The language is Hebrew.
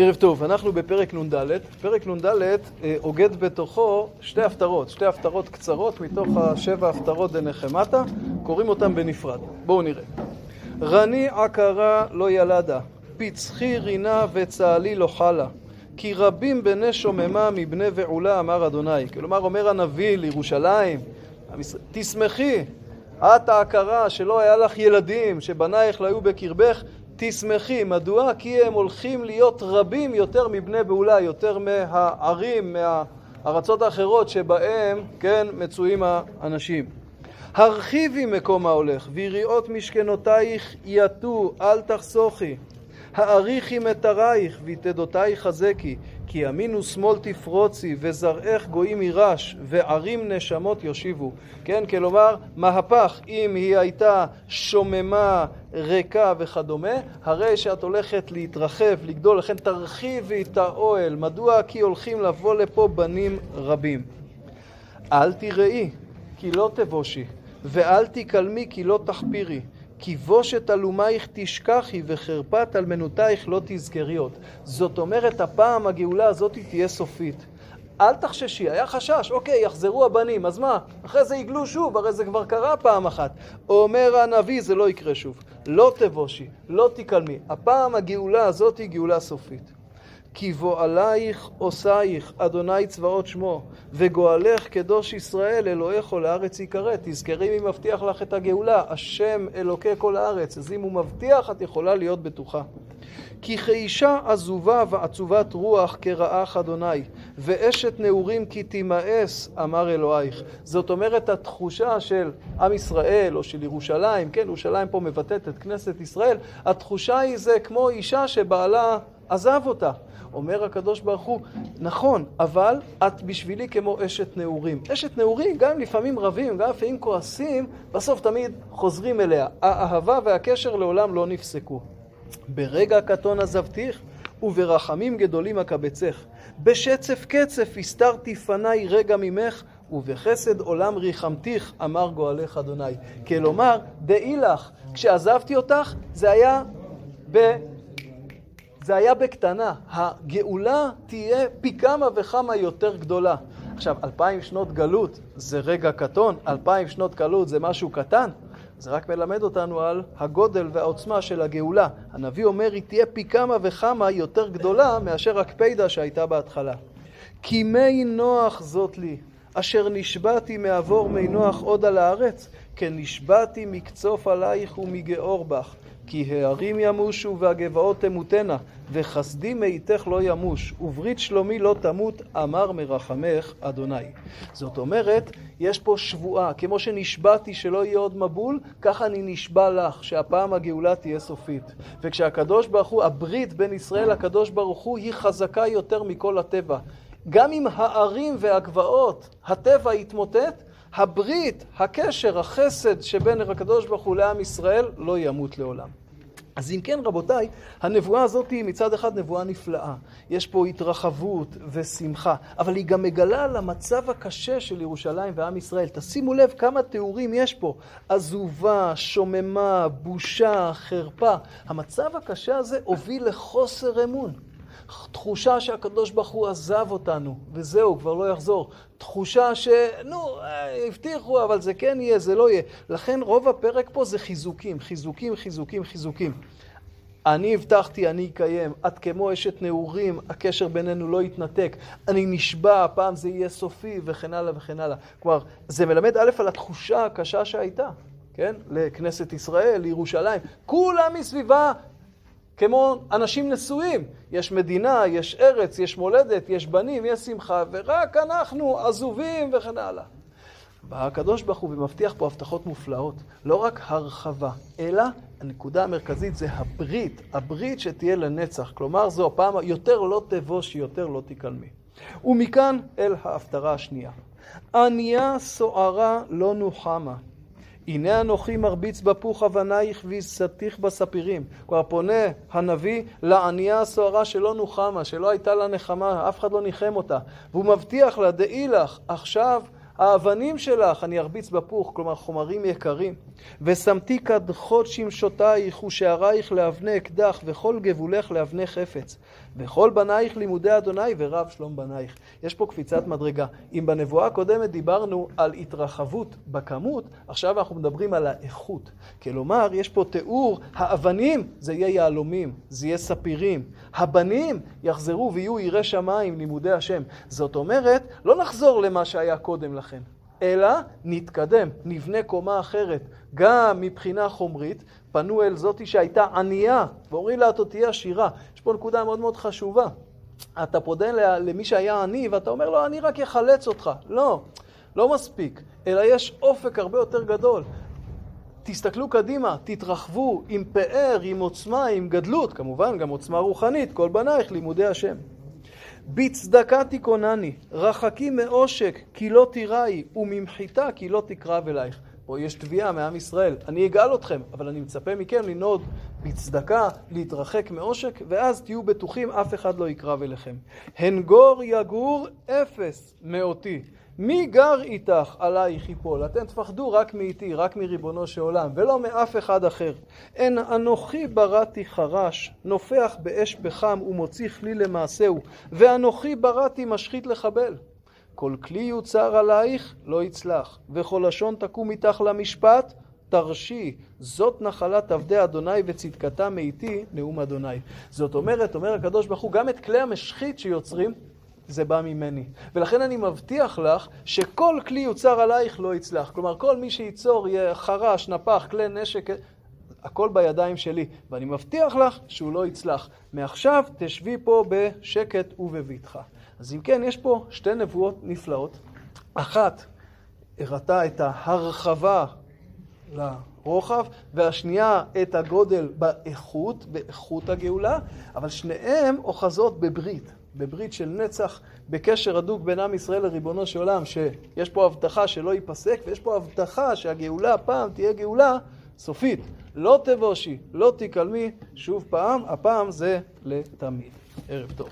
ערב טוב, אנחנו בפרק נ"ד. פרק נ"ד אוגד בתוכו שתי הפטרות, שתי הפטרות קצרות מתוך השבע הפטרות דנחמתה, קוראים אותן בנפרד. בואו נראה. רני עקרה לא ילדה, פצחי רינה וצהלי לא חלה, כי רבים בני שוממה מבני ועולה אמר אדוני. כלומר אומר הנביא לירושלים, תשמחי, את העקרה שלא היה לך ילדים, שבנייך לא היו בקרבך, תשמחי. מדוע? כי הם הולכים להיות רבים יותר מבני בעולה, יותר מהערים, מהארצות האחרות שבהם, כן, מצויים האנשים. הרחיבי מקום ההולך, ויריעות משכנותייך יטו, אל תחסוכי. האריכי מטרייך, ויתדותייך חזקי. כי ימין ושמאל תפרוצי, וזרעך גויים יירש, וערים נשמות יושיבו. כן, כלומר, מהפך, אם היא הייתה שוממה, ריקה וכדומה, הרי שאת הולכת להתרחב, לגדול, לכן תרחיבי את האוהל. מדוע? כי הולכים לבוא לפה בנים רבים. אל תראי, כי לא תבושי, ואל תקלמי, כי לא תחפירי. כי בושת אלומייך תשכחי וחרפת אלמנותייך לא תזכרי עוד. זאת אומרת, הפעם הגאולה הזאת תהיה סופית. אל תחששי, היה חשש, אוקיי, יחזרו הבנים, אז מה? אחרי זה יגלו שוב, הרי זה כבר קרה פעם אחת. אומר הנביא, זה לא יקרה שוב. לא תבושי, לא תקלמי. הפעם הגאולה הזאת היא גאולה סופית. כי בועלייך עושייך, אדוני צבאות שמו, וגואלך קדוש ישראל, אלוהיך כל הארץ יקרא. תזכרי מי מבטיח לך את הגאולה, השם אלוקי כל הארץ. אז אם הוא מבטיח, את יכולה להיות בטוחה. כי כאישה עזובה ועצובת רוח כרעך אדוני, ואשת נעורים כי תימאס, אמר אלוהיך. זאת אומרת, התחושה של עם ישראל, או של ירושלים, כן, ירושלים פה מבטאת את כנסת ישראל, התחושה היא זה כמו אישה שבעלה עזב אותה. אומר הקדוש ברוך הוא, נכון, אבל את בשבילי כמו אשת נעורים. אשת נעורים, גם אם לפעמים רבים, גם לפעמים כועסים, בסוף תמיד חוזרים אליה. האהבה והקשר לעולם לא נפסקו. ברגע קטון עזבתיך, וברחמים גדולים אקבצך. בשצף קצף הסתרתי פניי רגע ממך, ובחסד עולם ריחמתיך, אמר גואלך אדוני. כלומר, דעי לך, כשעזבתי אותך, זה היה ב... זה היה בקטנה. הגאולה תהיה פי כמה וכמה יותר גדולה. עכשיו, אלפיים שנות גלות זה רגע קטון, אלפיים שנות גלות זה משהו קטן. זה רק מלמד אותנו על הגודל והעוצמה של הגאולה. הנביא אומר, היא תהיה פי כמה וכמה יותר גדולה מאשר הקפידה שהייתה בהתחלה. כי מי נוח זאת לי, אשר נשבעתי מעבור מי נוח עוד על הארץ, כן מקצוף עלייך ומגאור בך. כי הערים ימושו והגבעות תמותנה, וחסדי מאיתך לא ימוש, וברית שלומי לא תמות, אמר מרחמך אדוני. זאת אומרת, יש פה שבועה, כמו שנשבעתי שלא יהיה עוד מבול, ככה אני נשבע לך, שהפעם הגאולה תהיה סופית. וכשהקדוש ברוך הוא, הברית בין ישראל לקדוש ברוך הוא, היא חזקה יותר מכל הטבע. גם אם הערים והגבעות, הטבע יתמוטט, הברית, הקשר, החסד שבין הקדוש ברוך הוא לעם ישראל לא ימות לעולם. אז אם כן, רבותיי, הנבואה הזאת היא מצד אחד נבואה נפלאה. יש פה התרחבות ושמחה, אבל היא גם מגלה על המצב הקשה של ירושלים ועם ישראל. תשימו לב כמה תיאורים יש פה. עזובה, שוממה, בושה, חרפה. המצב הקשה הזה הוביל לחוסר אמון. תחושה שהקדוש ברוך הוא עזב אותנו, וזהו, כבר לא יחזור. תחושה ש... נו, הבטיחו, אבל זה כן יהיה, זה לא יהיה. לכן רוב הפרק פה זה חיזוקים, חיזוקים, חיזוקים, חיזוקים. אני הבטחתי, אני אקיים. את כמו אשת נעורים, הקשר בינינו לא יתנתק. אני נשבע, הפעם זה יהיה סופי, וכן הלאה וכן הלאה. כלומר, זה מלמד א' על התחושה הקשה שהייתה, כן? לכנסת ישראל, לירושלים. כולם מסביבה כמו אנשים נשואים. יש מדינה, יש ארץ, יש מולדת, יש בנים, יש שמחה, ורק אנחנו עזובים וכן הלאה. בא הקדוש ברוך הוא ומבטיח פה הבטחות מופלאות. לא רק הרחבה, אלא הנקודה המרכזית זה הברית, הברית שתהיה לנצח. כלומר, זו הפעם, יותר לא תבוש, יותר לא תקלמי. ומכאן אל ההפטרה השנייה. ענייה סוערה לא נוחמה. הנה אנוכי מרביץ בפוך אבנייך ויסתיך בספירים. כבר פונה הנביא לענייה הסוערה שלא נוחמה, שלא הייתה לה נחמה, אף אחד לא ניחם אותה. והוא מבטיח לה, דעי לך, עכשיו האבנים שלך אני ארביץ בפוך, כלומר חומרים יקרים. ושמתי קדחות שמשותייך ושערייך לאבני אקדח וכל גבולך לאבני חפץ. וכל בנייך לימודי אדוני ורב שלום בנייך. יש פה קפיצת מדרגה. אם בנבואה הקודמת דיברנו על התרחבות בכמות, עכשיו אנחנו מדברים על האיכות. כלומר, יש פה תיאור, האבנים זה יהיה יהלומים, זה יהיה ספירים. הבנים יחזרו ויהיו יראי שמיים, לימודי השם. זאת אומרת, לא נחזור למה שהיה קודם לכן. אלא נתקדם, נבנה קומה אחרת. גם מבחינה חומרית, פנו אל זאתי שהייתה ענייה, ואומרים לה, אתה תהיה עשירה. יש פה נקודה מאוד מאוד חשובה. אתה פודה למי שהיה עני, ואתה אומר לו, אני רק אחלץ אותך. לא, לא מספיק, אלא יש אופק הרבה יותר גדול. תסתכלו קדימה, תתרחבו עם פאר, עם עוצמה, עם גדלות, כמובן גם עוצמה רוחנית, כל בנייך לימודי השם. בצדקה תיכונני, רחקי מעושק כי לא תיראי, וממחיתה כי לא תקרב אלייך. פה יש תביעה מעם ישראל, אני אגאל אתכם, אבל אני מצפה מכם לנהוג בצדקה, להתרחק מעושק, ואז תהיו בטוחים, אף אחד לא יקרב אליכם. הנגור יגור אפס מאותי. מי גר איתך עלייך יפול? אתם תפחדו רק מאיתי, רק מריבונו של עולם, ולא מאף אחד אחר. אין אנוכי בראתי חרש, נופח באש פחם ומוציא כלי למעשהו, ואנוכי בראתי משחית לחבל. כל כלי יוצר עלייך לא יצלח, וכל לשון תקום איתך למשפט, תרשי, זאת נחלת עבדי אדוני וצדקתה מאיתי, נאום אדוני. זאת אומרת, אומר הקדוש ברוך הוא, גם את כלי המשחית שיוצרים, זה בא ממני. ולכן אני מבטיח לך שכל כלי יוצר עלייך לא יצלח. כלומר, כל מי שייצור יהיה חרש, נפח, כלי נשק, הכל בידיים שלי. ואני מבטיח לך שהוא לא יצלח. מעכשיו תשבי פה בשקט ובבטחה. אז אם כן, יש פה שתי נבואות נפלאות. אחת הראתה את ההרחבה לרוחב, והשנייה את הגודל באיכות, באיכות הגאולה, אבל שניהם אוחזות בברית. בברית של נצח, בקשר הדוק בין עם ישראל לריבונו של עולם, שיש פה הבטחה שלא ייפסק, ויש פה הבטחה שהגאולה הפעם תהיה גאולה סופית. לא תבושי, לא תיכלמי, שוב פעם, הפעם זה לתמיד. ערב טוב.